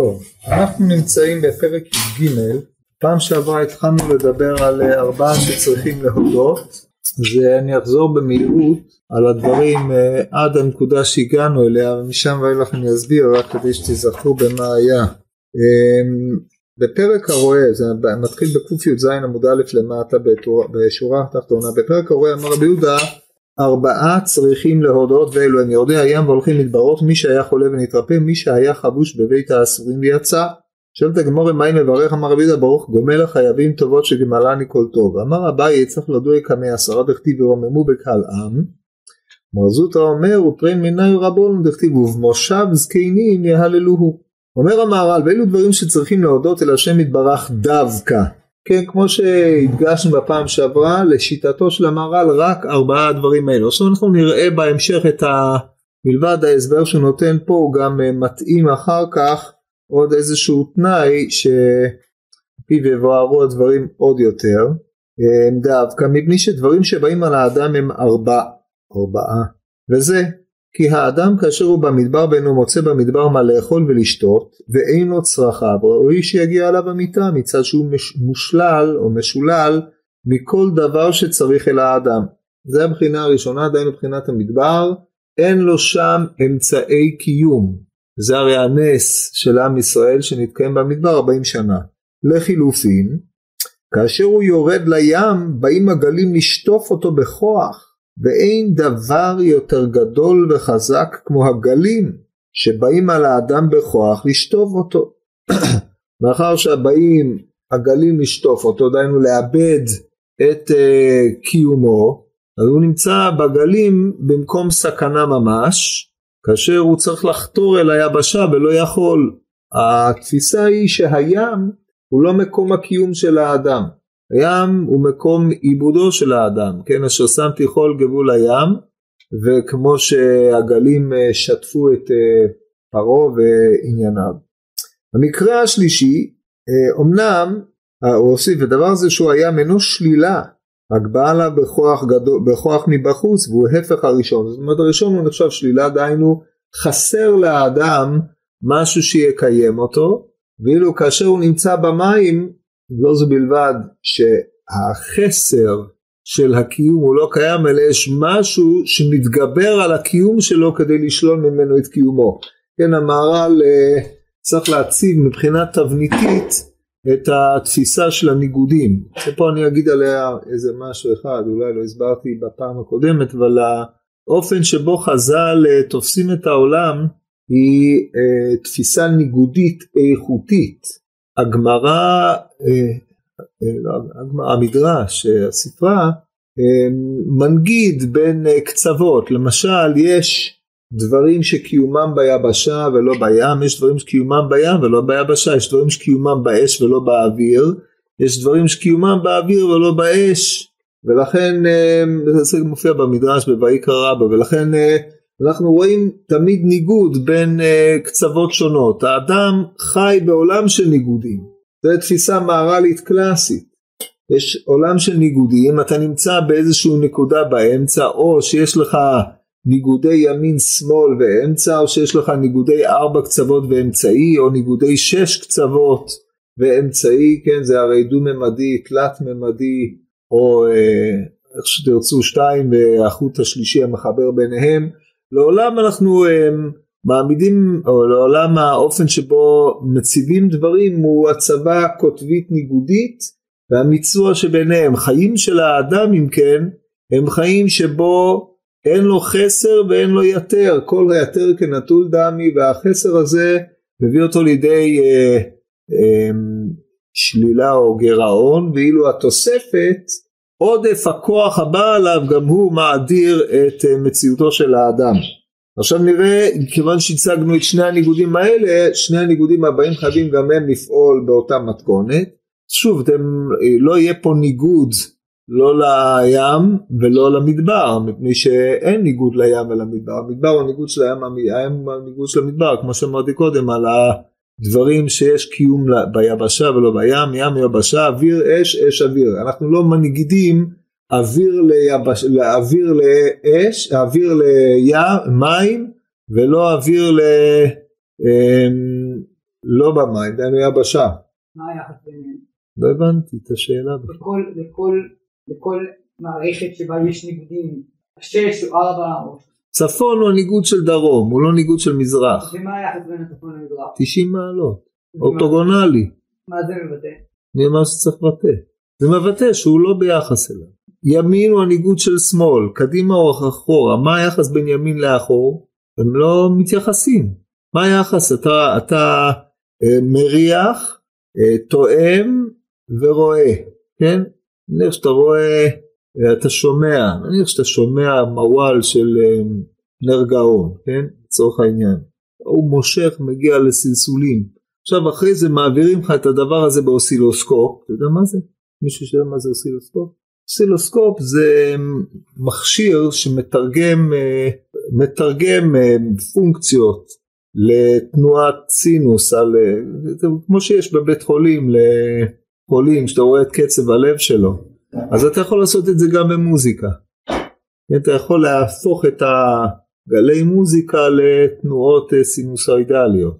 טוב, אנחנו נמצאים בפרק י"ג, פעם שעברה התחלנו לדבר על ארבעה שצריכים להודות, ואני אחזור במהירות על הדברים אה, עד הנקודה שהגענו אליה, ומשם ואילך אני אסביר רק כדי שתזכרו במה היה. אמ, בפרק הרואה, זה מתחיל בקי"ז עמוד א' למטה בשורה התחתונה, בפרק הרואה אמר רבי יהודה ארבעה צריכים להודות ואלו הם יורדי הים והולכים מדברות מי שהיה חולה ונתרפא מי שהיה חבוש בבית האסורים ויצא שואלת הגמור מה אם מברך אמר רבי ברוך גומל החייבים טובות שגמלני כל טוב. אמר אביי צריך לדוי כמי עשרה דכתיב ורוממו בקהל עם. מרזוטה אומר ופרין מיני רבון דכתיב ובמושב זקנים יהללוהו. אומר המהר"ל ואלו דברים שצריכים להודות אל השם יתברך דווקא כן, כמו שהדגשנו בפעם שעברה, לשיטתו של המהר"ל רק ארבעה הדברים האלו. עכשיו אנחנו נראה בהמשך את ה... מלבד ההסבר שהוא נותן פה, הוא גם אה, מתאים אחר כך עוד איזשהו תנאי שפיו יבוארו הדברים עוד יותר. אה, דווקא מפני שדברים שבאים על האדם הם ארבע, ארבעה. וזה כי האדם כאשר הוא במדבר הוא מוצא במדבר מה לאכול ולשתות ואין לו צרכיו ראוי שיגיע עליו המיטה מצד שהוא מושלל או משולל מכל דבר שצריך אל האדם. זה הבחינה הראשונה עדיין מבחינת המדבר אין לו שם אמצעי קיום זה הרי הנס של עם ישראל שנתקיים במדבר 40 שנה. לחילופין כאשר הוא יורד לים באים הגלים לשטוף אותו בכוח ואין דבר יותר גדול וחזק כמו הגלים שבאים על האדם בכוח לשטוף אותו. מאחר שהבאים הגלים לשטוף אותו, דהיינו לאבד את uh, קיומו, אז הוא נמצא בגלים במקום סכנה ממש, כאשר הוא צריך לחתור אל היבשה ולא יכול. התפיסה היא שהים הוא לא מקום הקיום של האדם. הים הוא מקום עיבודו של האדם, כן, אשר שמתי כל גבול הים, וכמו שהגלים אה, שטפו את אה, פרעה וענייניו. המקרה השלישי, אומנם, אה, הוא הוסיף, הדבר הזה שהוא הים אינו שלילה, רק בא לה בכוח, גדול, בכוח מבחוץ והוא הפך הראשון. זאת אומרת הראשון הוא נחשב שלילה, דהיינו חסר לאדם משהו שיקיים אותו, ואילו כאשר הוא נמצא במים לא זו בלבד שהחסר של הקיום הוא לא קיים אלא יש משהו שמתגבר על הקיום שלו כדי לשלול ממנו את קיומו. כן המהר"ל אה, צריך להציג מבחינה תבניתית את התפיסה של הניגודים. ופה אני אגיד עליה איזה משהו אחד, אולי לא הסברתי בפעם הקודמת, אבל האופן שבו חז"ל אה, תופסים את העולם היא אה, תפיסה ניגודית איכותית. הגמרא, אה, אה, לא, המדרש, הספרה, אה, מנגיד בין קצוות, למשל יש דברים שקיומם ביבשה ולא בים, יש דברים שקיומם בים ולא ביבשה, יש דברים שקיומם באש ולא באוויר, יש דברים שקיומם באוויר ולא באש, ולכן זה מופיע במדרש בויקרא רבא, ולכן אנחנו רואים תמיד ניגוד בין uh, קצוות שונות. האדם חי בעולם של ניגודים. זו תפיסה מהר"לית קלאסית. יש עולם של ניגודים, אתה נמצא באיזושהי נקודה באמצע, או שיש לך ניגודי ימין שמאל ואמצע, או שיש לך ניגודי ארבע קצוות ואמצעי, או ניגודי שש קצוות ואמצעי, כן, זה הרי דו-ממדי, תלת-ממדי, או אה, איך שתרצו שתיים והחוט השלישי המחבר ביניהם. לעולם אנחנו um, מעמידים, או לעולם האופן שבו מציבים דברים הוא הצבה קוטבית ניגודית והמיצוע שביניהם. חיים של האדם אם כן הם חיים שבו אין לו חסר ואין לו יתר, כל היתר כנטול דמי והחסר הזה מביא אותו לידי אה, אה, שלילה או גירעון ואילו התוספת עודף הכוח הבא עליו גם הוא מאדיר את אה, מציאותו של האדם. עכשיו נראה, כיוון שהצגנו את שני הניגודים האלה, שני הניגודים הבאים חייבים גם הם לפעול באותה מתכונת. שוב, אתם, אה, לא יהיה פה ניגוד לא לים ולא למדבר, מפני שאין ניגוד לים ולמדבר. המדבר הוא הניגוד של הים, הים הוא הניגוד של המדבר, כמו שאמרתי קודם, על הדברים שיש קיום ביבשה ולא בים, ים יבשה, אוויר אש, אש אוויר. אנחנו לא מנגידים אוויר, ליבש, אוויר לאש, אוויר לים, מים, ולא אוויר ל... אמ, לא במים, דהיינו יבשה. מה היחס ביניהם? לא הבנתי את השאלה. בכל, בכל, בכל מערכת שבה יש ניגודים, שש או ארבע או... צפון הוא ניגוד של דרום, הוא לא ניגוד של מזרח. ומה היחס בין הצפון למזרח? 90 מעלות, אורתוגונלי. מה זה מבטא? אני אומר שצריך לבטא. זה מבטא שהוא לא ביחס אליו. ימין הוא הניגוד של שמאל, קדימה או אחורה, מה היחס בין ימין לאחור? הם לא מתייחסים. מה היחס? אתה, אתה אה, מריח, אה, תואם ורואה, כן? נניח שאתה רואה, אה, אתה שומע, נניח שאתה שומע מוואל של אה, נר גאון, כן? לצורך העניין. הוא מושך, מגיע לסלסולים. עכשיו אחרי זה מעבירים לך את הדבר הזה באוסילוסקופ, אתה יודע מה זה? מישהו שיודע מה זה אוסילוסקופ? אוסילוסקופ זה מכשיר שמתרגם מתרגם פונקציות לתנועת סינוס, על, כמו שיש בבית חולים לחולים שאתה רואה את קצב הלב שלו, אז אתה יכול לעשות את זה גם במוזיקה. אתה יכול להפוך את הגלי מוזיקה לתנועות סינוסואידליות.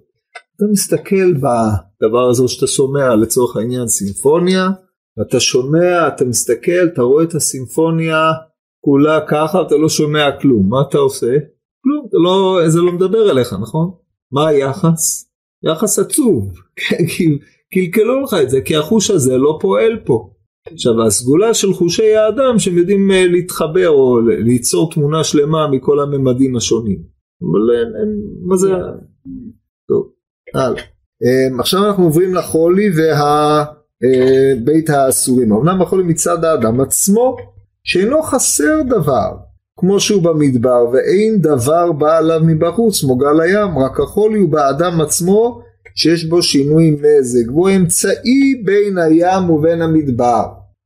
אתה מסתכל בדבר הזה שאתה שומע לצורך העניין סימפוניה, ואתה שומע, אתה מסתכל, אתה רואה את הסימפוניה כולה ככה, אתה לא שומע כלום, מה אתה עושה? כלום, זה לא, זה לא מדבר אליך, נכון? מה היחס? יחס עצוב, כי קלקלו לך את זה, כי החוש הזה לא פועל פה. עכשיו הסגולה של חושי האדם שהם יודעים אה, להתחבר או ליצור תמונה שלמה מכל הממדים השונים. אבל אין, אין, מה זה... טוב, הלאה. אמ, עכשיו אנחנו עוברים לחולי והבית אה, האסורים. אמנם החולי מצד האדם עצמו שאינו חסר דבר כמו שהוא במדבר ואין דבר בא עליו מבחוץ כמו גל הים רק החולי הוא באדם עצמו שיש בו שינוי מזג והוא אמצעי בין הים ובין המדבר.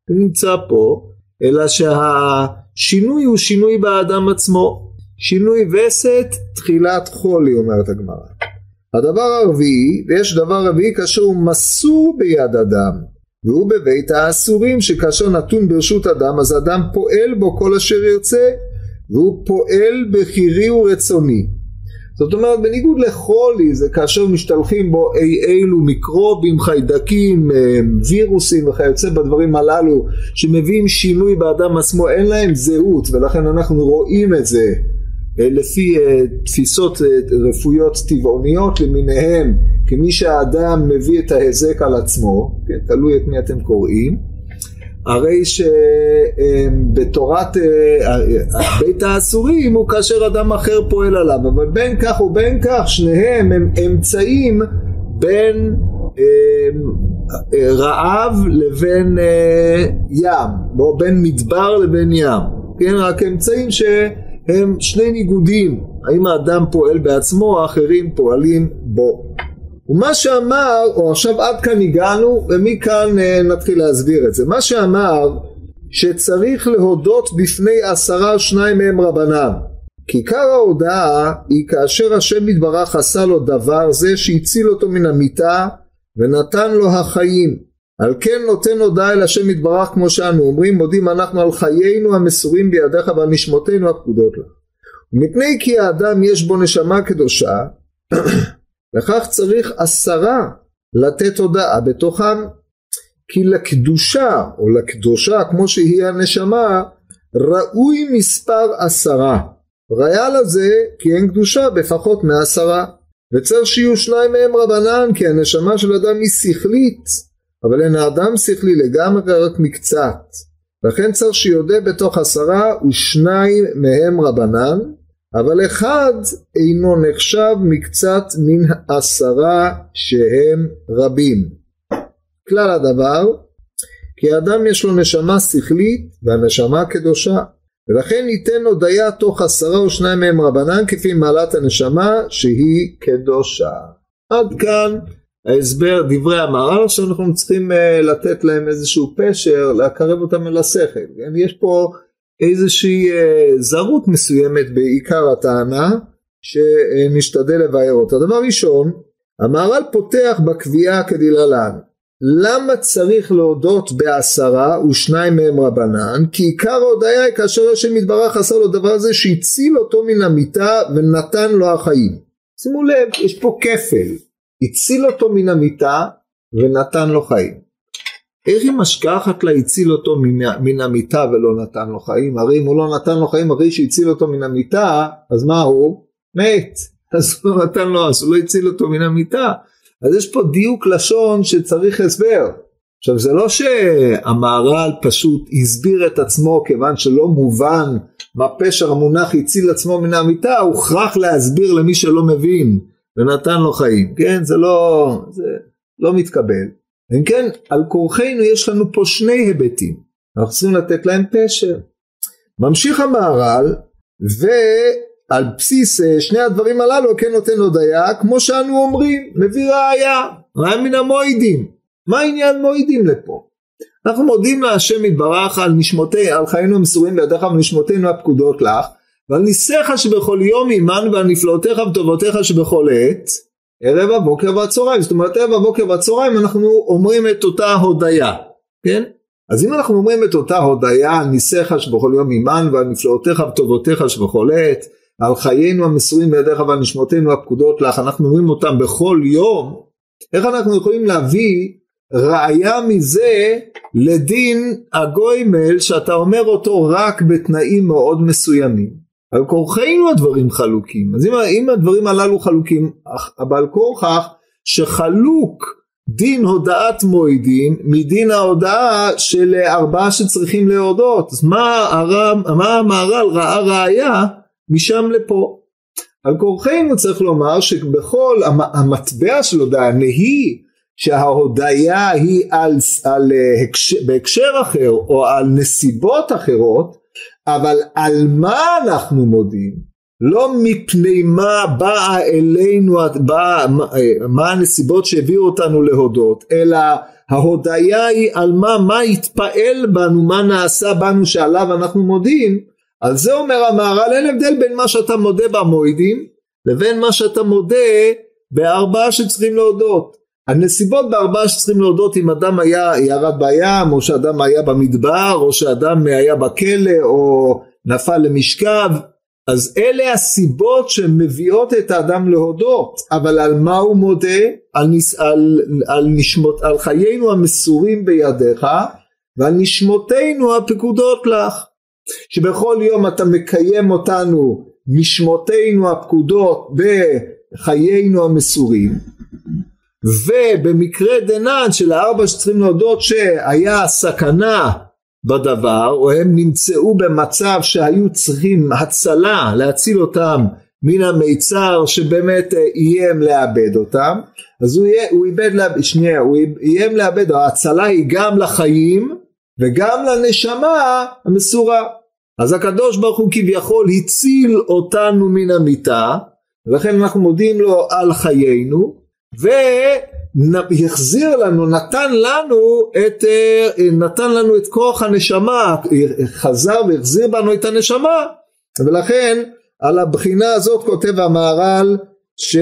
הוא נמצא פה אלא שהשינוי הוא שינוי באדם עצמו. שינוי וסת תחילת חולי אומרת הגמרא. הדבר הרביעי ויש דבר רביעי כאשר הוא מסור ביד אדם והוא בבית האסורים שכאשר נתון ברשות אדם אז אדם פועל בו כל אשר ירצה והוא פועל בחירי ורצוני זאת אומרת בניגוד לחולי זה כאשר משתלחים בו אי אילו מיקרובים חיידקים אה, וירוסים וכיוצא בדברים הללו שמביאים שינוי באדם עצמו אין להם זהות ולכן אנחנו רואים את זה אה, לפי אה, תפיסות רפואיות טבעוניות למיניהם כמי שהאדם מביא את ההיזק על עצמו, כן, תלוי את מי אתם קוראים, הרי שבתורת אה, בית האסורים הוא כאשר אדם אחר פועל עליו, אבל בין כך ובין כך שניהם הם אמצעים בין אה, רעב לבין אה, ים, או בין מדבר לבין ים, כן, רק אמצעים שהם שני ניגודים, האם האדם פועל בעצמו, האחרים פועלים בו. ומה שאמר, או עכשיו עד כאן הגענו ומכאן אה, נתחיל להסביר את זה, מה שאמר שצריך להודות בפני עשרה שניים מהם רבנן. כי עיקר ההודעה היא כאשר השם יתברך עשה לו דבר זה שהציל אותו מן המיטה ונתן לו החיים. על כן נותן הודעה אל השם יתברך כמו שאנו אומרים מודים אנחנו על חיינו המסורים בידיך ועל נשמותינו הפקודות לך ומפני כי האדם יש בו נשמה קדושה לכך צריך עשרה לתת הודעה בתוכם כי לקדושה או לקדושה כמו שהיא הנשמה ראוי מספר עשרה. ראיה לזה כי אין קדושה בפחות מעשרה. וצריך שיהיו שניים מהם רבנן כי הנשמה של אדם היא שכלית אבל אין האדם שכלי לגמרי רק מקצת. לכן צריך שיודה בתוך עשרה ושניים מהם רבנן אבל אחד אינו נחשב מקצת מן עשרה שהם רבים. כלל הדבר כי אדם יש לו נשמה שכלית והנשמה קדושה ולכן ניתן הודיה תוך עשרה או שניים מהם רבנן כפי מעלת הנשמה שהיא קדושה. עד כאן ההסבר דברי המהר"ל עכשיו אנחנו צריכים uh, לתת להם איזשהו פשר להקרב אותם אל השכל. יש פה איזושהי אה, זרות מסוימת בעיקר הטענה שנשתדל לבאר אותה. דבר ראשון, המהר"ל פותח בקביעה כדלהלן למה צריך להודות בעשרה ושניים מהם רבנן? כי עיקר ההודיה היא כאשר השם יתברך עשה לו דבר הזה שהציל אותו מן המיטה ונתן לו החיים. שימו לב, יש פה כפל. הציל אותו מן המיטה ונתן לו חיים. איך היא משכחת לה הציל אותו מן, מן המיטה ולא נתן לו חיים? הרי אם הוא לא נתן לו חיים, הרי שהציל אותו מן המיטה, אז מה הוא? מת. אז הוא לא נתן לו, אז הוא לא הציל אותו מן המיטה. אז יש פה דיוק לשון שצריך הסבר. עכשיו זה לא שהמהר"ל פשוט הסביר את עצמו כיוון שלא מובן מה פשר המונח הציל עצמו מן המיטה, הוכרח להסביר למי שלא מבין ונתן לו חיים, כן? זה לא, זה לא מתקבל. אם כן, על כורחנו יש לנו פה שני היבטים, אנחנו צריכים לתת להם פשר. ממשיך המהר"ל ועל בסיס אה, שני הדברים הללו כן נותן הודיה כמו שאנו אומרים מביא ראיה ראיה מן המועידים. מה העניין מועידים לפה? אנחנו מודים להשם יתברך על נשמותי על חיינו המסורים בידיך ונשמותינו הפקודות לך ועל ניסיך שבכל יום עמנו ועל נפלאותיך וטובותיך שבכל עת ערב הבוקר והצהריים זאת אומרת ערב הבוקר והצהריים אנחנו אומרים את אותה הודיה כן אז אם אנחנו אומרים את אותה הודיה על ניסיך שבכל יום עמנו ועל נפלאותיך וטובותיך שבכל עת על חיינו המסורים בידיך ועל נשמותינו הפקודות לך אנחנו אומרים אותם בכל יום איך אנחנו יכולים להביא ראיה מזה לדין הגוימל שאתה אומר אותו רק בתנאים מאוד מסוימים. על כורחנו הדברים חלוקים. אז אם, אם הדברים הללו חלוקים, אבל כורכך שחלוק דין הודעת מועדים מדין ההודעה של ארבעה שצריכים להודות. אז מה, הרם, מה המהר"ל ראה ראיה משם לפה? על כורחנו צריך לומר שבכל המטבע של הודעה נהי שההודיה היא על, על, הקשר, בהקשר אחר או על נסיבות אחרות אבל על מה אנחנו מודים? לא מפני מה באה אלינו בא, מה הנסיבות שהביאו אותנו להודות אלא ההודיה היא על מה מה התפעל בנו מה נעשה בנו שעליו אנחנו מודים. על זה אומר המהר"ל אין הבדל בין מה שאתה מודה במועדים לבין מה שאתה מודה בארבעה שצריכים להודות הנסיבות בארבעה שצריכים להודות אם אדם היה ירד בים או שאדם היה במדבר או שאדם היה בכלא או נפל למשכב אז אלה הסיבות שמביאות את האדם להודות אבל על מה הוא מודה? על, נס, על, על, נשמות, על חיינו המסורים בידיך ועל נשמותינו הפקודות לך שבכל יום אתה מקיים אותנו נשמותינו הפקודות בחיינו המסורים ובמקרה דנן של הארבע שצריכים להודות שהיה סכנה בדבר או הם נמצאו במצב שהיו צריכים הצלה להציל אותם מן המיצר שבאמת אה, איים לאבד אותם. אז הוא, יהיה, הוא איבד, שנייה, הוא איים לאבד, ההצלה היא גם לחיים וגם לנשמה המסורה. אז הקדוש ברוך הוא כביכול הציל אותנו מן המיטה ולכן אנחנו מודים לו על חיינו והחזיר לנו, נתן לנו את, אה, נתן לנו את כוח הנשמה, חזר והחזיר בנו את הנשמה. ולכן על הבחינה הזאת כותב המהר"ל שהוא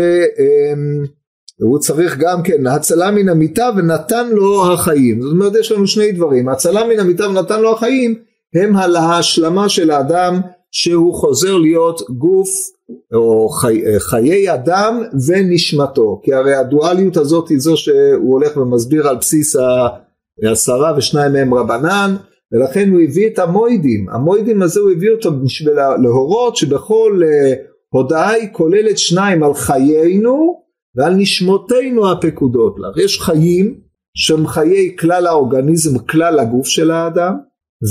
צריך גם כן הצלה מן המיטה ונתן לו החיים זאת אומרת יש לנו שני דברים. הצלה מן המיטה ונתן לו החיים הם על ההשלמה של האדם שהוא חוזר להיות גוף או חי, חיי אדם ונשמתו. כי הרי הדואליות הזאת היא זו שהוא הולך ומסביר על בסיס העשרה ושניים מהם רבנן ולכן הוא הביא את המוידים. המוידים הזה הוא הביא אותו בשביל להורות שבכל אה, הודעה היא כוללת שניים על חיינו ועל נשמותינו הפקודות. לך יש חיים שהם חיי כלל האורגניזם כלל הגוף של האדם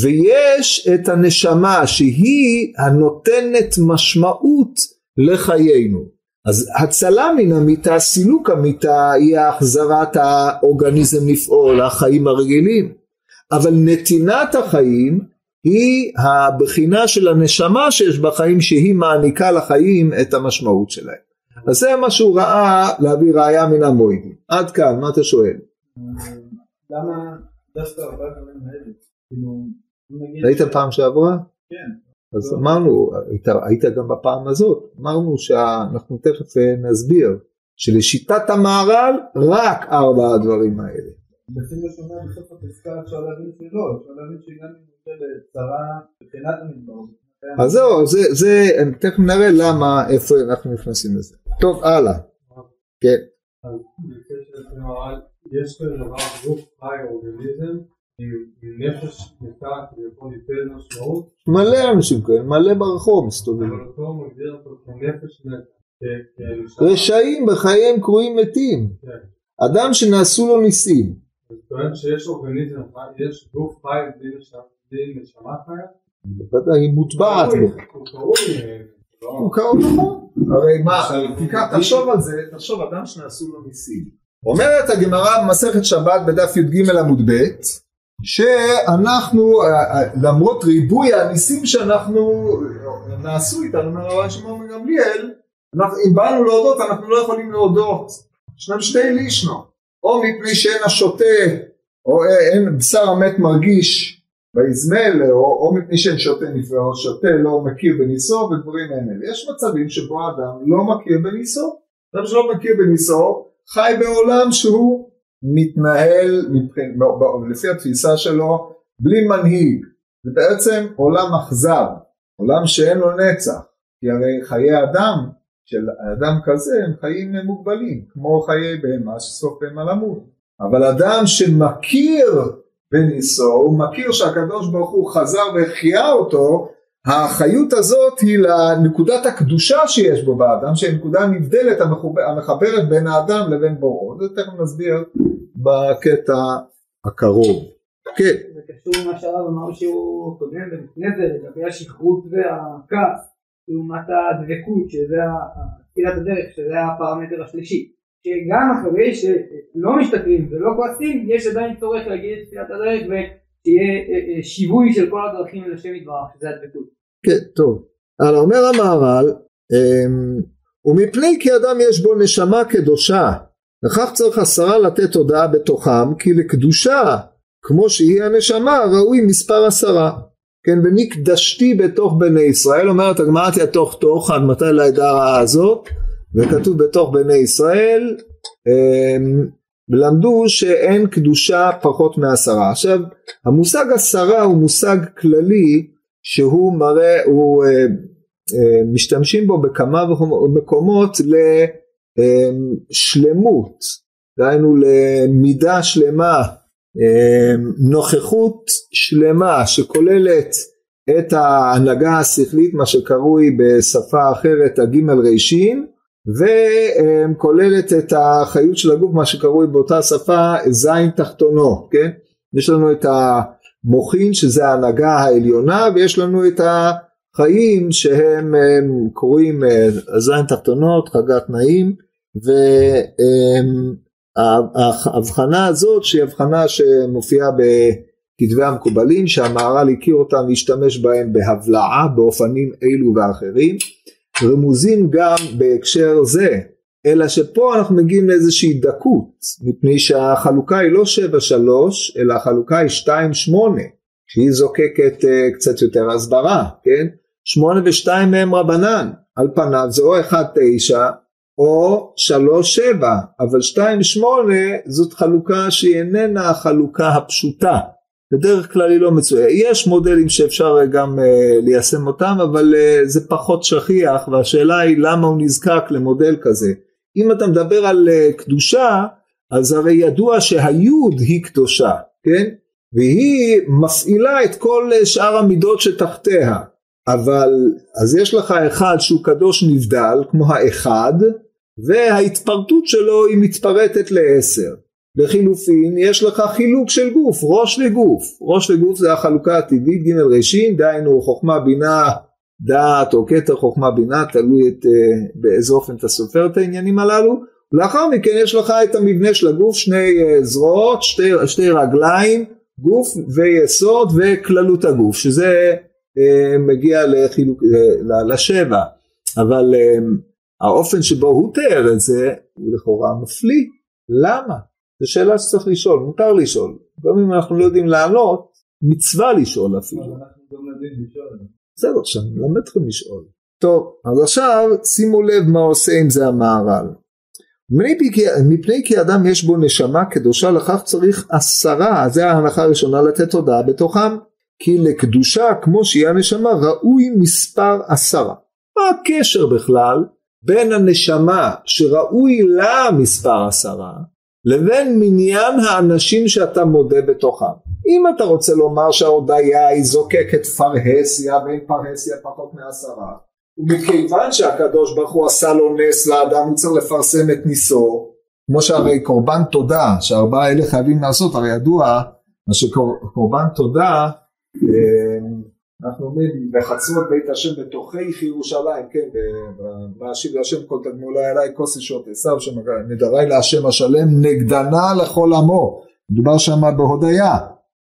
ויש את הנשמה שהיא הנותנת משמעות לחיינו. אז הצלה מן המיטה, סילוק המיטה, היא החזרת האורגניזם לפעול, החיים הרגילים. אבל נתינת החיים היא הבחינה של הנשמה שיש בחיים שהיא מעניקה לחיים את המשמעות שלהם. אז זה מה שהוא ראה להביא ראיה מן המועידים. עד כאן, מה אתה שואל? למה דווקא ארבעה דברים האלה? כאילו, היית פעם שעברה? כן. אז אמרנו, היית, היית גם בפעם הזאת, אמרנו שאנחנו תכף אה, נסביר שלשיטת המהר"ל רק ארבע הדברים האלה. לפי מה שאומר בסוף הפסקה אפשר להבין שלא, אפשר להבין שגם אם הוא לצרה מבחינת המדבר. אז זהו, זה, זה, תכף נראה למה, איפה אנחנו נכנסים לזה. טוב, הלאה. כן. אז בקשר למר"ל, יש כזה דבר גוף חי אורגניזם נפש נקרא כביכול ייתן משמעות, מלא אנשים כאלה, מלא ברחוב מסתובבים. אבל אותו הוא מגדיר אותו כנפש כנשמה. רשעים בחייהם קרויים מתים. כן. אדם שנעשו לו ניסים. הוא טוען שיש אורגניזם יש גוף חי בלי נשמה- חיה? בוודאי, היא מוטבעת בו. הוא קרוי, אה, לא- הוא נכון. הרי מה, תחשוב על זה, תחשוב אדם שנעשו לו ניסים. אומרת הגמרא במסכת שבת בדף י"ג עמוד ב' שאנחנו אה, אה, למרות ריבוי הניסים שאנחנו נעשו איתנו הרב שמעון גמליאל אם באנו להודות אנחנו לא יכולים להודות. ישנם שתי לישנו או מפני שאין השוטה או אה, אין בשר המת מרגיש באזמל או, או מפני שאין שוטה נפלא או שוטה לא מכיר בניסו ודברים האלה יש מצבים שבו האדם לא מכיר בניסו. אדם שלא מכיר בניסו חי בעולם שהוא מתנהל לפי התפיסה שלו בלי מנהיג. זה בעצם עולם אכזר עולם שאין לו נצח. כי הרי חיי אדם של אדם כזה הם חיים מוגבלים כמו חיי בהמה שסוף בהמה למות. אבל אדם שמכיר בניסו הוא מכיר שהקדוש ברוך הוא חזר והחיה אותו האחריות הזאת היא לנקודת הקדושה שיש בו באדם שהיא נקודה נבדלת המחברת בין האדם לבין בוראו. זה תכף נסביר בקטע הקרוב. כן. זה קשור למה שהרב אמר שהוא קודם ולפני זה לגבי השכרות והכעס לעומת הדבקות שזה תחילת הדרך שזה הפרמטר השלישי. שגם אחרי שלא משתכרים ולא כועסים יש עדיין צורך להגיד את תחילת הדרך ותהיה אה, אה, שיווי של כל הדרכים לשם יתברך שזה הדבקות. כן, טוב. אבל אומר המהר"ל, אמ, ומפני כי אדם יש בו נשמה קדושה, וכך צריך עשרה לתת הודעה בתוכם, כי לקדושה, כמו שהיא הנשמה, ראוי מספר עשרה. כן, ונקדשתי בתוך בני ישראל, אומרת הגמרא תהיה תוך תוך, עד מתי לעדה הרעה הזאת, וכתוב בתוך בני ישראל, אמ, למדו שאין קדושה פחות מעשרה. עכשיו, המושג עשרה הוא מושג כללי שהוא מראה, הוא אה, אה, משתמשים בו בכמה מקומות לשלמות, דהיינו למידה שלמה, אה, נוכחות שלמה שכוללת את ההנהגה השכלית, מה שקרוי בשפה אחרת הגימל רישין, וכוללת את החיות של הגוף, מה שקרוי באותה שפה זין תחתונו, כן? יש לנו את המוחין שזה ההנהגה העליונה ויש לנו את החיים שהם הם, קוראים אה, זין תחתונות, חגת נעים וההבחנה הזאת שהיא הבחנה שמופיעה בכתבי המקובלים שהמהר"ל הכיר אותם והשתמש בהם בהבלעה באופנים אלו ואחרים רמוזים גם בהקשר זה אלא שפה אנחנו מגיעים לאיזושהי דקות מפני שהחלוקה היא לא 7-3 אלא החלוקה היא 2-8 שהיא זוקקת uh, קצת יותר הסברה כן? 8 ו-2 מהם רבנן על פניו זה או 1-9 או 3-7 אבל 2-8 זאת חלוקה שהיא איננה החלוקה הפשוטה בדרך כלל היא לא מצויה. יש מודלים שאפשר גם uh, ליישם אותם אבל uh, זה פחות שכיח והשאלה היא למה הוא נזקק למודל כזה. אם אתה מדבר על uh, קדושה אז הרי ידוע שהיוד היא קדושה כן? והיא מפעילה את כל שאר המידות שתחתיה. אבל אז יש לך אחד שהוא קדוש נבדל כמו האחד וההתפרטות שלו היא מתפרטת לעשר לחילופין יש לך חילוק של גוף ראש לגוף. ראש לגוף זה החלוקה הטבעית ג' ראשין דהיינו חוכמה בינה דעת או כתר חוכמה בינה תלוי את, uh, באיזה אופן אתה סופר את העניינים הללו. לאחר מכן יש לך את המבנה של הגוף שני uh, זרועות שתי, שתי רגליים גוף ויסוד וכללות הגוף שזה uh, מגיע לחילוק, לשבע. אבל האופן שבו הוא תיאר את זה הוא לכאורה מפליא. למה? זו שאלה שצריך לשאול מותר לשאול גם אם אנחנו לא יודעים לענות מצווה לשאול אפילו אנחנו גם יודעים לשאול. בסדר, עכשיו נלמד אתכם לשאול. טוב, אז עכשיו שימו לב מה עושה עם זה המהר"ל. מפני כי, אדם יש בו נשמה קדושה לכך צריך עשרה, זה ההנחה הראשונה לתת הודעה בתוכם. כי לקדושה כמו שהיא הנשמה ראוי מספר עשרה. מה הקשר בכלל בין הנשמה שראוי לה מספר עשרה לבין מניין האנשים שאתה מודה בתוכם. אם אתה רוצה לומר שההודיה היא זוקקת פרהסיה ואין פרהסיה פחות מעשרה ומכיוון שהקדוש ברוך הוא עשה לו נס לאדם הוא צריך לפרסם את ניסו כמו שהרי קורבן תודה שארבעה אלה חייבים לעשות הרי ידוע מה שקורבן תודה אה, אנחנו אומרים בחצרות בית השם בתוכי ירושלים כן ואשיב להשם כל תגמולי עלי כוס ישועות עשיו שנדרי להשם השלם נגדנה לכל עמו מדובר שם בהודיה.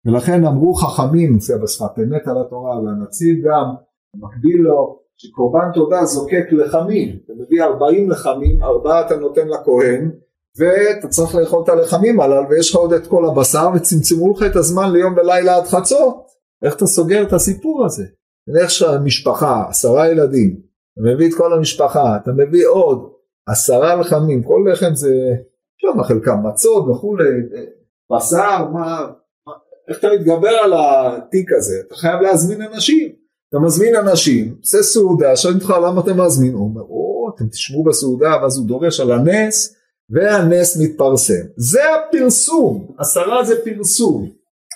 ולכן אמרו חכמים מופיע בשפת אמת על התורה והנציב גם מקביל לו שקורבן תודה זוקק לחמים אתה מביא ארבעים לחמים ארבעה אתה נותן לכהן ואתה צריך לאכול את הלחמים הללו ויש לך עוד את כל הבשר וצמצמו לך את הזמן ליום ולילה עד חצות איך אתה סוגר את הסיפור הזה? איך שהמשפחה, עשרה ילדים, אתה מביא את כל המשפחה, אתה מביא עוד עשרה לחמים, כל לחם זה, שם חלקם מצות וכולי, בשר, מה, איך אתה מתגבר על התיק הזה? אתה חייב להזמין אנשים. אתה מזמין אנשים, עושה סעודה, שואלים אותך למה אתה מזמין? הוא אומר, או, אתם תשבו בסעודה, ואז הוא דורש על הנס, והנס מתפרסם. זה הפרסום, עשרה זה פרסום.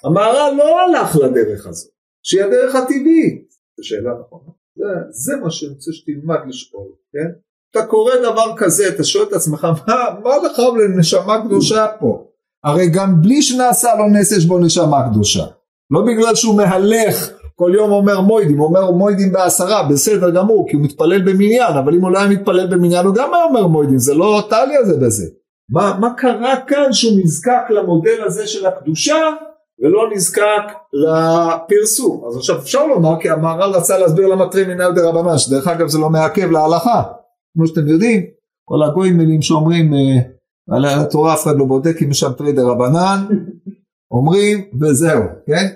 המהר"ל לא הלך לדרך הזאת, שהיא הדרך הטבעית. זו שאלה נכונה. זה, זה מה שאני רוצה שתלמד לשאול, כן? אתה קורא דבר כזה, אתה שואל את עצמך, מה, מה לך לנשמה קדושה פה? הרי גם בלי שנעשה לו נס יש בו נשמה קדושה. לא בגלל שהוא מהלך כל יום אומר מוידים, הוא אומר מוידים בעשרה, בסדר גמור, כי הוא מתפלל במניין, אבל אם הוא לא היה מתפלל במניין הוא גם היה אומר מוידים, זה לא טליה זה בזה. מה, מה קרה כאן שהוא נזקק למודל הזה של הקדושה ולא נזקק לפרסום? אז עכשיו אפשר לומר כי המהר"ל רצה להסביר למה טרי מנהל דה רבנן, שדרך אגב זה לא מעכב להלכה, כמו שאתם יודעים, כל הגויים שאומרים אה, על התורה אף אחד לא בודק אם יש שם טרי דה רבנן, אומרים וזהו, כן?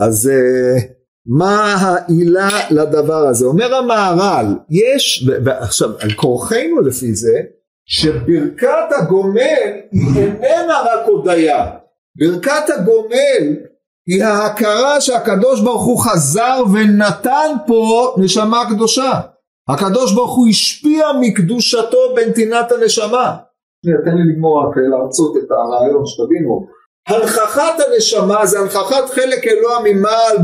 אז uh, מה העילה לדבר הזה? אומר המהר"ל, יש, ועכשיו על כורחנו לפי זה, שברכת הגומל היא איננה רק הודיה, ברכת הגומל היא ההכרה שהקדוש ברוך הוא חזר ונתן פה נשמה קדושה. הקדוש ברוך הוא השפיע מקדושתו בנתינת הנשמה. תן לי לגמור רק להרצות את הרעיון שתבינו. הנכחת הנשמה זה הנכחת חלק אלוה ממעל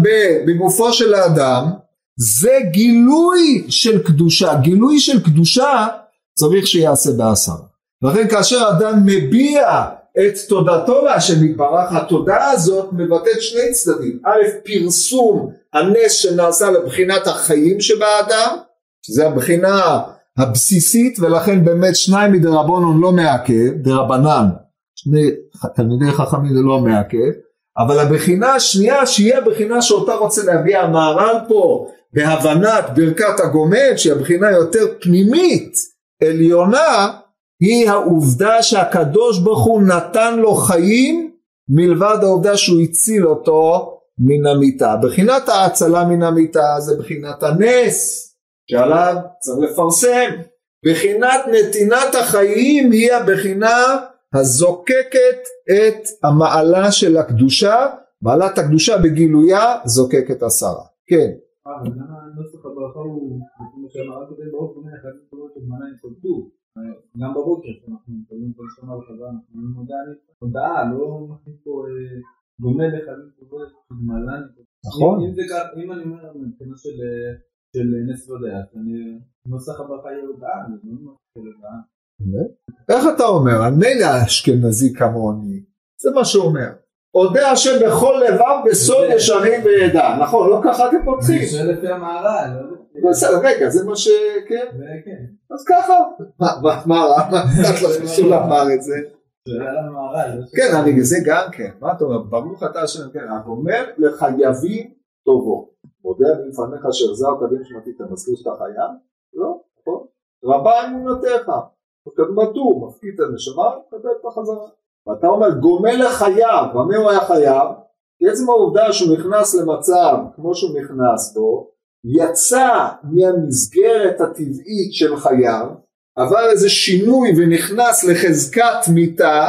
בגופו של האדם זה גילוי של קדושה גילוי של קדושה צריך שיעשה בעשר לכן כאשר אדם מביע את תודתו להשם יתברך התודעה הזאת מבטאת שני צדדים. א' פרסום הנס שנעשה לבחינת החיים שבאדם שזה הבחינה הבסיסית ולכן באמת שניים מדרבנון לא מעכב דרבנן שני תלמידי חכמים זה לא מעכב, אבל הבחינה השנייה שהיא הבחינה שאותה רוצה להביא המהר"ל פה בהבנת ברכת הגומל שהיא הבחינה יותר פנימית עליונה היא העובדה שהקדוש ברוך הוא נתן לו חיים מלבד העובדה שהוא הציל אותו מן המיטה. בחינת ההצלה מן המיטה זה בחינת הנס שעליו צריך לפרסם. בחינת נתינת החיים היא הבחינה הזוקקת את המעלה של הקדושה, מעלת הקדושה בגילויה זוקקת עשרה. כן. גם בבוקר כשאנחנו מקבלים כל שנה בחזרה אנחנו אומרים הודעה, לא מכניס פה דומה לחיים טובות, מעלה נכון. אם אני אומר מבחינה של נס ודעה, נוסח הברכה יהיה הודעה, אני לא אומר הודעה. איך אתה אומר? על מילא האשכנזי כמוני, זה מה שהוא אומר. אודה השם בכל לבב בסוד ישרים וידע, נכון, לא ככה אתם פותחים. זה לפי המעלה, לא בסדר, רגע, זה מה ש... כן? כן. אז ככה. מה רע? מה שולם אמר את זה? כן, אני זה גם כן. מה אתה אומר? ברוך אתה השם, כן. אתה אומר לחייבים טובו. מודה אני לפניך שהחזרת בנשמתי, אתה מזכיר שאתה חייב? לא, נכון? רבה אמונתך. בטור, מפקיד את הנשמה, מקבל את החזרה. ואתה אומר גומל לחייו, במה הוא היה חייב? כי עצם העובדה שהוא נכנס למצב כמו שהוא נכנס בו, יצא מהמסגרת הטבעית של חייו, עבר איזה שינוי ונכנס לחזקת מיתה,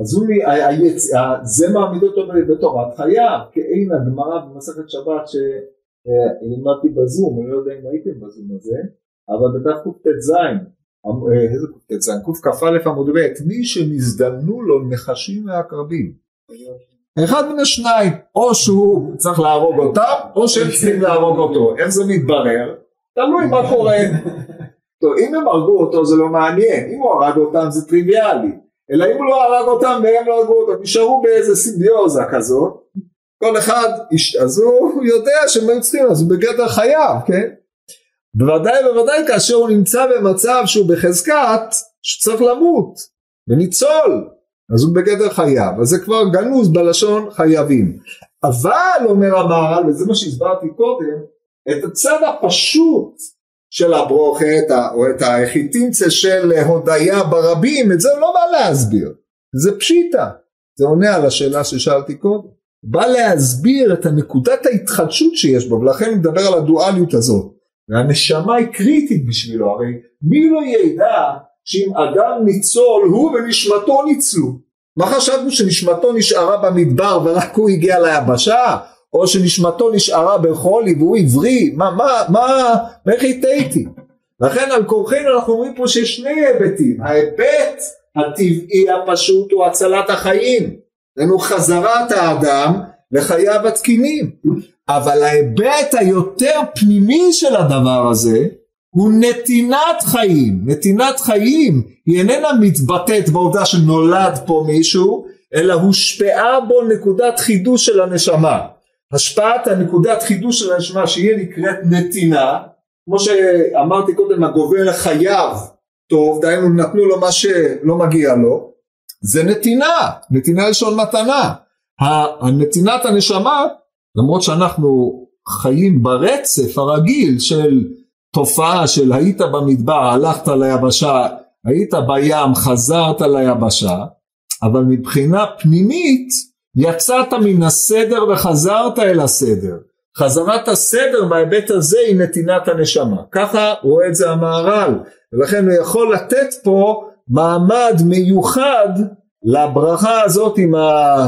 אז הוא, היצ... זה מעמיד אותו בתורת חייו, כאין הגמרא במסכת שבת שלימדתי בזום, אני לא יודע אם הייתם בזום הזה, אבל בדף קט"ז, אה, איזה קט"ז? קכ"א עמוד ב', מי שנזדמנו לו נחשים ועקרבים. אחד מן השניים, או שהוא צריך להרוג אותם, או שהם צריכים להרוג אותו. איך זה מתברר? תלוי מה קורה. טוב, אם הם הרגו אותו זה לא מעניין, אם הוא הרג אותם זה טריוויאלי. אלא אם הוא לא הרג אותם והם לא הרגו אותם, נשארו באיזה סימביוזה כזאת, כל אחד, אז הוא יודע שהם היו צריכים, אז הוא בגדר חייו, כן? בוודאי ובוודאי כאשר הוא נמצא במצב שהוא בחזקת שצריך למות וניצול אז הוא בגדר חייב. אז זה כבר גנוז בלשון חייבים. אבל אומר המהר"ל וזה מה שהסברתי קודם את הצד הפשוט של הברוכה או את היחיטימצה של הודיה ברבים את זה הוא לא בא להסביר. זה פשיטה. זה עונה על השאלה ששאלתי קודם. בא להסביר את הנקודת ההתחדשות שיש בו ולכן מדבר על הדואליות הזאת והנשמה היא קריטית בשבילו הרי מי לא ידע שאם אדם ניצול הוא ונשמתו ניצלו? מה חשבנו שנשמתו נשארה במדבר ורק הוא הגיע ליבשה? או שנשמתו נשארה בחולי והוא עברי? מה מה מה איך הטעיתי לכן על כורחנו אנחנו אומרים פה שיש שני היבטים. ההיבט הטבעי הפשוט הוא הצלת החיים. לנו חזרת האדם לחייו התקינים אבל ההיבט היותר פנימי של הדבר הזה הוא נתינת חיים. נתינת חיים היא איננה מתבטאת בעובדה שנולד פה מישהו, אלא הושפעה בו נקודת חידוש של הנשמה. השפעת הנקודת חידוש של הנשמה שהיא נקראת נתינה, כמו שאמרתי קודם הגובל חייב טוב, דהיינו נתנו לו מה שלא מגיע לו, זה נתינה, נתינה לשון מתנה. הנתינת הנשמה למרות שאנחנו חיים ברצף הרגיל של תופעה של היית במדבר, הלכת ליבשה, היית בים, חזרת ליבשה, אבל מבחינה פנימית יצאת מן הסדר וחזרת אל הסדר. חזרת הסדר בהיבט הזה היא נתינת הנשמה. ככה רואה את זה המהר"ל, ולכן הוא יכול לתת פה מעמד מיוחד לברכה הזאת עם ה...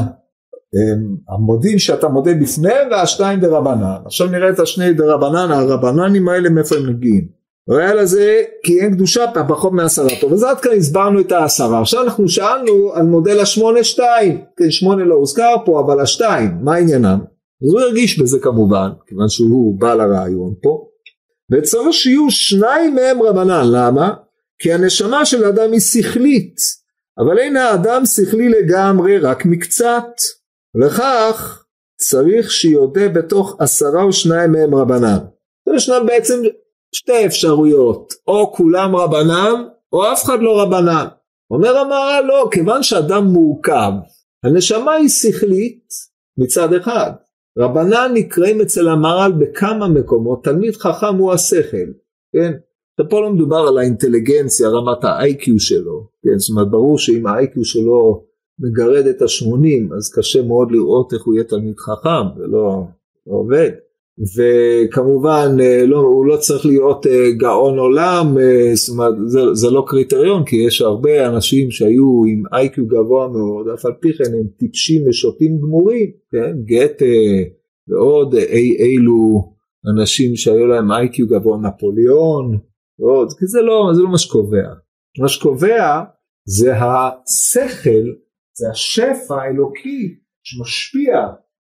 המודים שאתה מודה בפניהם והשתיים דרבנן. עכשיו נראה את השני דרבנן, הרבננים האלה מאיפה הם מגיעים. והיה לזה כי אין קדושה פחות מעשרה טוב. אז עד כאן הסברנו את העשרה. עכשיו אנחנו שאלנו על מודל השמונה שתיים. כן שמונה לא הוזכר פה אבל השתיים מה עניינם? אז הוא הרגיש בזה כמובן כיוון שהוא בעל הרעיון פה. וצריך שיהיו שניים מהם רבנן למה? כי הנשמה של האדם היא שכלית אבל אין האדם שכלי לגמרי רק מקצת לכך צריך שיודה בתוך עשרה או שניים מהם רבנן. ישנם בעצם שתי אפשרויות, או כולם רבנן או אף אחד לא רבנן. אומר המהר"ל לא, כיוון שאדם מורכב, הנשמה היא שכלית מצד אחד. רבנן נקראים אצל המהר"ל בכמה מקומות, תלמיד חכם הוא השכל, כן? ופה לא מדובר על האינטליגנציה, רמת ה-IQ שלו, כן? זאת אומרת ברור שאם ה-IQ שלו מגרד את השמונים אז קשה מאוד לראות איך הוא יהיה תלמיד חכם זה לא, לא עובד. וכמובן אה, לא, הוא לא צריך להיות אה, גאון עולם אה, זאת אומרת זה, זה לא קריטריון כי יש הרבה אנשים שהיו עם איי-קיו גבוה מאוד אף על פי כן הם טיפשים ושוטים גמורים כן גתה ועוד אי אילו אנשים שהיו להם איי-קיו גבוה נפוליאון ועוד כי זה לא, זה לא מה שקובע. מה שקובע זה השכל זה השפע האלוקי שמשפיע,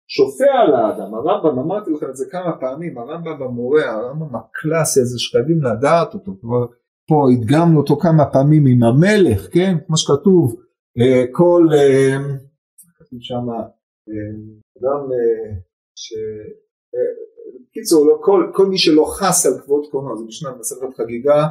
שופע על האדם. הרמב"ם, אמרתי לכם את זה כמה פעמים, הרמב"ם במורה, הרמב"ם הקלאסי הזה שחייבים לדעת אותו, כבר פה הדגמנו אותו כמה פעמים עם המלך, כן? כמו שכתוב, אה, כל, אה, כתוב שם, אה, אדם ש... בקיצור, לא, כל, כל מי שלא חס על כבוד קונו, זה משנה מסכת חגיגה,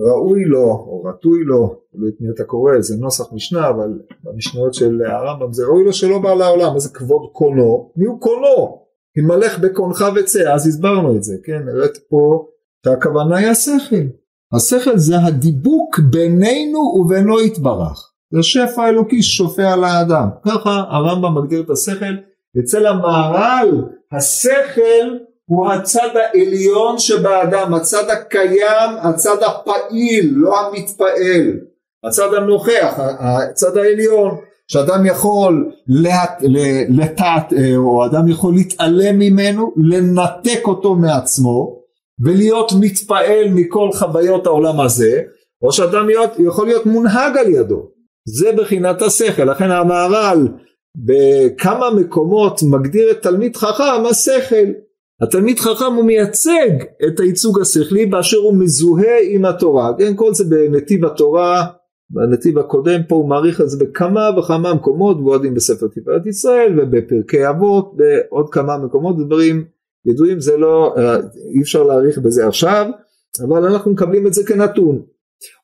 ראוי לו או רטוי לו, תלוי את מי אתה קורא, זה נוסח משנה, אבל במשניות של הרמב"ם זה ראוי לו שלא בא לעולם, איזה כבוד קונו, מי הוא קונו? המלך בקונך וצא, אז הסברנו את זה, כן, הראית פה שהכוונה היא השכל. השכל זה הדיבוק בינינו ובינו יתברך. זה שפע אלוקי ששופע על האדם. ככה הרמב"ם מגדיר את השכל. אצל המהר"ל השכל הוא הצד העליון שבאדם, הצד הקיים, הצד הפעיל, לא המתפעל, הצד הנוכח, הצד העליון, שאדם יכול לטעת, או אדם יכול להתעלם ממנו, לנתק אותו מעצמו, ולהיות מתפעל מכל חוויות העולם הזה, או שאדם להיות, יכול להיות מונהג על ידו. זה בחינת השכל, לכן המהר"ל בכמה מקומות מגדיר את תלמיד חכם השכל. התלמיד חכם הוא מייצג את הייצוג השכלי באשר הוא מזוהה עם התורה, כן כל זה בנתיב התורה, בנתיב הקודם פה הוא מעריך את זה בכמה וכמה מקומות, ועודים בספר תפארת ישראל ובפרקי אבות, בעוד כמה מקומות דברים ידועים זה לא, אה, אי אפשר להעריך בזה עכשיו, אבל אנחנו מקבלים את זה כנתון.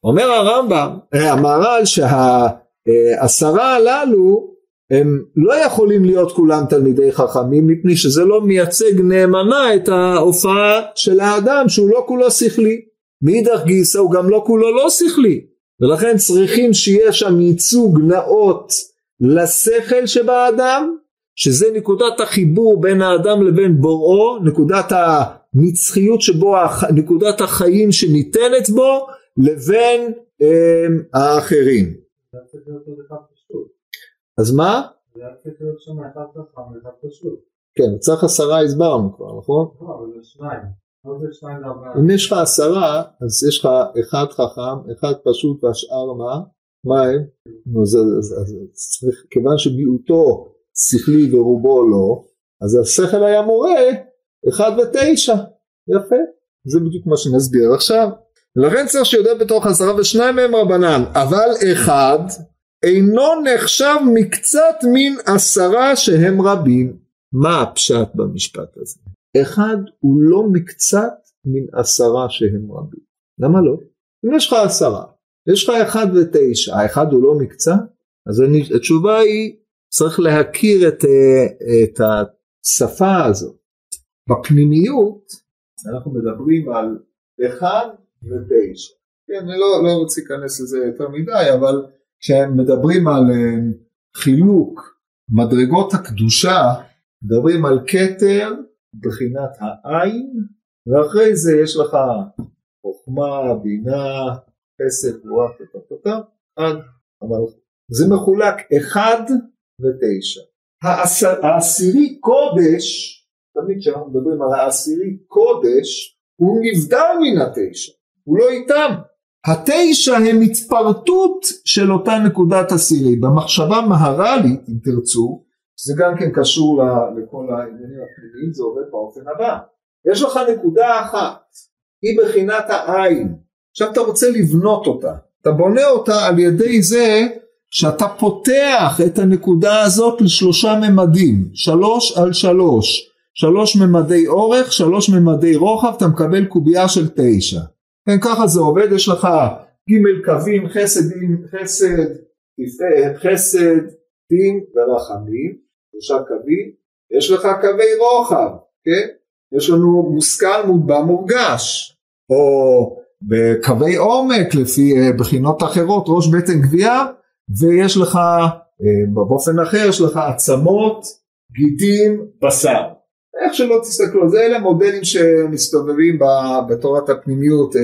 אומר הרמב"ם, אה, המהר"ל שהעשרה הללו הם לא יכולים להיות כולם תלמידי חכמים מפני שזה לא מייצג נאמנה את ההופעה של האדם שהוא לא כולו שכלי. מאידך גיסא הוא גם לא כולו לא שכלי ולכן צריכים שיהיה שם ייצוג נאות לשכל שבאדם שזה נקודת החיבור בין האדם לבין בוראו, נקודת הנצחיות שבו, נקודת החיים שניתנת בו לבין הם, האחרים. אז מה? כן, צריך עשרה הסברנו כבר, נכון? אם יש לך עשרה, אז יש לך אחד חכם, אחד פשוט והשאר מה? מה הם? אז צריך, כיוון שמיעוטו שכלי ורובו לא, אז השכל היה מורה אחד ותשע, יפה, זה בדיוק מה שנסביר עכשיו. לכן צריך שיודע בתוך עשרה ושניים מהם רבנן, אבל אחד אינו נחשב מקצת מן עשרה שהם רבים. מה הפשט במשפט הזה? אחד הוא לא מקצת מן עשרה שהם רבים. למה לא? אם יש לך עשרה, יש לך אחד ותשע, האחד הוא לא מקצת? אז אני, התשובה היא צריך להכיר את, אה, את השפה הזאת. בפנימיות אנחנו מדברים על אחד ותשע. כן, אני לא, לא רוצה להיכנס לזה יותר מדי, אבל כשהם מדברים על אה, חילוק מדרגות הקדושה, מדברים על כתר בחינת העין, ואחרי זה יש לך חוכמה, בינה, חסד, רוח, עד המלכות. זה מחולק אחד ותשע. העשירי קודש, תמיד כשאנחנו מדברים על העשירי קודש, הוא נבדל מן התשע, הוא לא איתם. התשע הם התפרטות של אותה נקודת עשירי. במחשבה מהר"לית, אם תרצו, זה גם כן קשור לכל העניינים הפנימיים, זה עובד באופן הבא. יש לך נקודה אחת, היא בחינת העין. עכשיו אתה רוצה לבנות אותה. אתה בונה אותה על ידי זה שאתה פותח את הנקודה הזאת לשלושה ממדים, שלוש על שלוש, שלוש ממדי אורך, שלוש ממדי רוחב, אתה מקבל קובייה של תשע. כן, ככה זה עובד, יש לך ג' קווים, חסד, חסד, חסד, דין ורחמים, שלושה קווים, יש לך קווי רוחב, כן? יש לנו מושכל מורגש, או בקווי עומק לפי אה, בחינות אחרות, ראש בטן גבייה, ויש לך אה, באופן אחר יש לך עצמות, גידים, בשר. איך שלא תסתכלו, זה אלה מודלים שמסתובבים בתורת הפנימיות אה,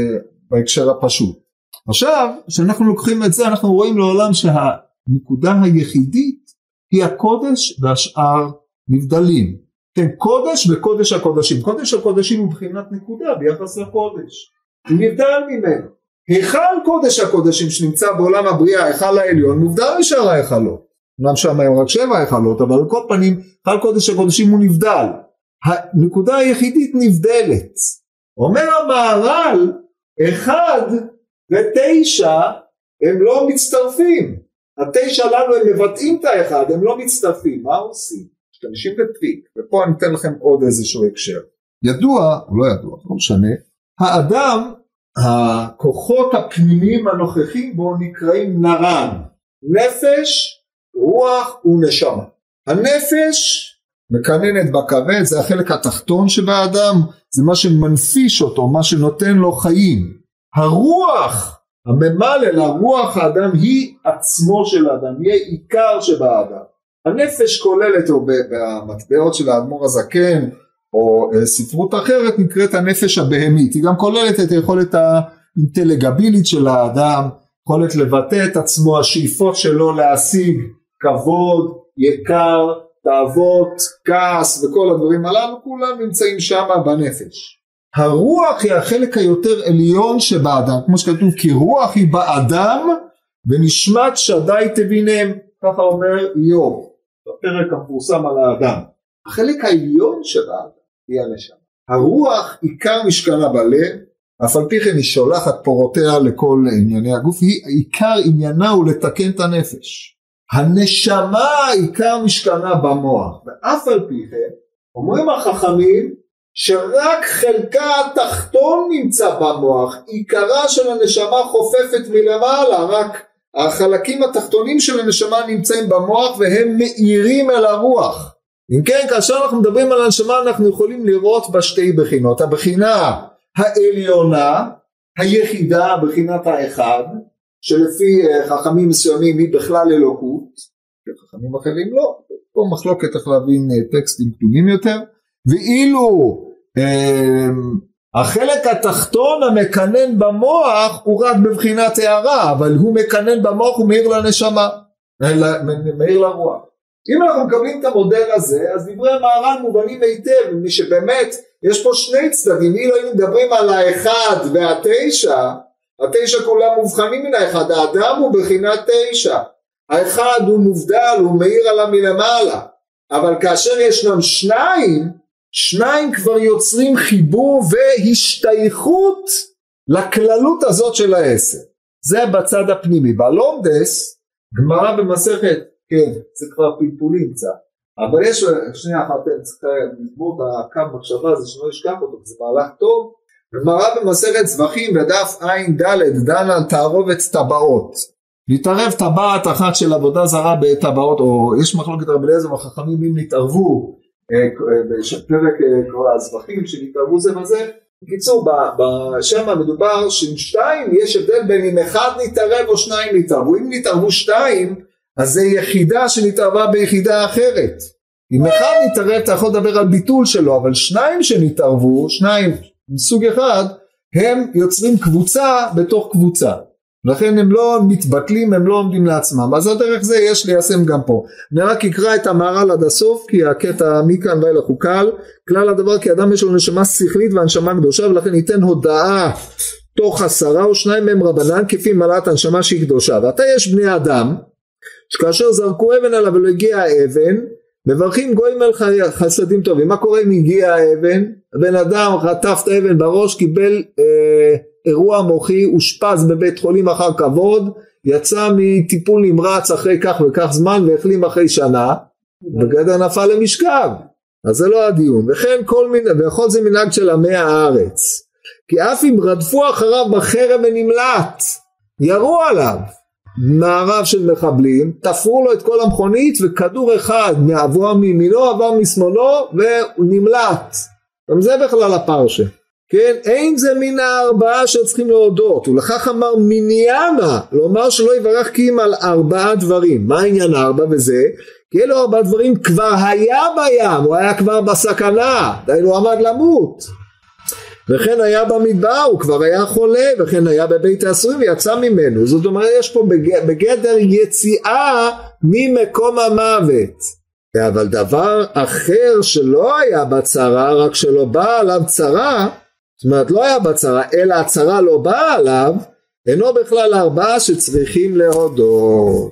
בהקשר הפשוט. עכשיו, כשאנחנו לוקחים את זה אנחנו רואים לעולם שהנקודה היחידית היא הקודש והשאר נבדלים. כן, קודש וקודש הקודשים. קודש הקודשים הוא מבחינת נקודה ביחס לקודש. הוא נבדל ממנו. היכל קודש הקודשים שנמצא בעולם הבריאה, היכל העליון, מובדל משאר ההיכלות. אמנם שם היו רק שבע היכלות, אבל על כל פנים, היכל קודש הקודשים הוא נבדל. הנקודה היחידית נבדלת. אומר המהר"ל, אחד ותשע הם לא מצטרפים. התשע הללו הם מבטאים את האחד, הם לא מצטרפים. מה עושים? משתמשים בטריק, ופה אני אתן לכם עוד איזשהו הקשר. ידוע, או לא ידוע, לא משנה, האדם הכוחות הפנימיים הנוכחים בו נקראים נרן, נפש, רוח ונשמה. הנפש מקננת בכבד, זה החלק התחתון שבאדם, זה מה שמנפיש אותו, מה שנותן לו חיים. הרוח הממלא לרוח האדם היא עצמו של האדם, היא עיקר שבאדם. הנפש כוללת, או במטבעות של האדמו"ר הזקן, או אה, ספרות אחרת נקראת הנפש הבהמית, היא גם כוללת את היכולת האינטלגבילית של האדם, יכולת לבטא את עצמו, השאיפות שלו להשיג כבוד, יקר, תאוות, כעס וכל הדברים הללו, כולם נמצאים שם בנפש. הרוח היא החלק היותר עליון שבאדם, כמו שכתוב כי רוח היא באדם ונשמת שדי תבינם, ככה אומר איוב, בפרק המפורסם על האדם. החלק העליון שבאדם היא הנשמה. הרוח עיקר משכנה בלב, אף על פי כן היא שולחת פורותיה לכל ענייני הגוף, היא עיקר עניינה הוא לתקן את הנפש. הנשמה עיקר משכנה במוח, ואף על פי כן אומרים החכמים שרק חלקה התחתון נמצא במוח, עיקרה של הנשמה חופפת מלמעלה, רק החלקים התחתונים של הנשמה נמצאים במוח והם מאירים אל הרוח. אם כן, כאשר אנחנו מדברים על הנשמה אנחנו יכולים לראות בה שתי בחינות, הבחינה העליונה, היחידה, בחינת האחד, שלפי אה, חכמים מסוימים היא בכלל אלוקות, וחכמים אחרים לא, פה מחלוקת איך להבין אה, טקסטים קדומים יותר, ואילו אה, החלק התחתון המקנן במוח הוא רק בבחינת הערה, אבל הוא מקנן במוח ומאיר לנשמה, מאיר לרוח. אם אנחנו מקבלים את המודל הזה, אז דברי מהר"ן מובנים היטב, מי שבאמת, יש פה שני צדדים, אילו היינו מדברים על האחד והתשע, התשע כולם מובחנים מן האחד, האדם הוא בחינת תשע, האחד הוא מובדל, הוא מאיר עליו מלמעלה, אבל כאשר ישנם שניים, שניים כבר יוצרים חיבור והשתייכות לכללות הזאת של העשר. זה בצד הפנימי. בלומדס, גמרא במסכת, כן, זה כבר פלפולים קצת, אבל יש, שנייה אחת, צריך לגמור את הקו מחשבה הזה שלא אשכח אותו, זה מהלך טוב. גמרא במסכת זבחים בדף ע"ד דן על תערובת טבעות. להתערב טבעת אחת של עבודה זרה בטבעות, או יש מחלוקת רבי אליעזר וחכמים אם נתערבו בפרק כל הזבחים שנתערבו זה בזה. בקיצור, בשם מדובר שעם שתיים יש הבדל בין אם אחד נתערב או שניים נתערבו. אם נתערבו שתיים, אז זה יחידה שנתערבה ביחידה אחרת. אם אחד נתערב אתה יכול לדבר על ביטול שלו, אבל שניים שנתערבו, שניים מסוג אחד, הם יוצרים קבוצה בתוך קבוצה. לכן הם לא מתבטלים, הם לא עומדים לעצמם. אז הדרך זה יש ליישם גם פה. אני רק אקרא את המהר"ל עד הסוף, כי הקטע מכאן ואילך הוא קל. כלל הדבר כי אדם יש לו נשמה שכלית והנשמה קדושה, ולכן ייתן הודעה תוך עשרה או שניים מהם רבנן, כפי מלאת הנשמה שהיא קדושה. ועתה יש בני אדם, שכאשר זרקו אבן עליו ולא הגיע האבן, מברכים גויים על חסדים טובים. מה קורה אם הגיע האבן? הבן אדם חטף את האבן בראש, קיבל... אה, אירוע מוחי, אושפז בבית חולים אחר כבוד, יצא מטיפול נמרץ אחרי כך וכך זמן והחלים אחרי שנה, בגדר נפל למשכב. אז זה לא הדיון. וכן כל מיני, ויכול זה מנהג של עמי הארץ. כי אף אם רדפו אחריו בחרם ונמלט, ירו עליו מערב של מחבלים, תפרו לו את כל המכונית וכדור אחד עבר מימינו עבר משמאלו והוא נמלט. גם זה בכלל הפרשה. כן, אין זה מן הארבעה שצריכים להודות, ולכך אמר מניינה, לומר שלא יברך כי אם על ארבעה דברים, מה העניין ארבע וזה? כי אלו ארבעה דברים כבר היה בים, הוא היה כבר בסכנה, דהיינו הוא עמד למות, וכן היה במדבר, הוא כבר היה חולה, וכן היה בבית העשורים ויצא ממנו, זאת אומרת יש פה בגדר יציאה ממקום המוות. אבל דבר אחר שלא היה בצרה, רק שלא באה עליו צרה, זאת אומרת לא היה בצרה אלא הצרה לא באה עליו אינו בכלל ארבעה שצריכים להודות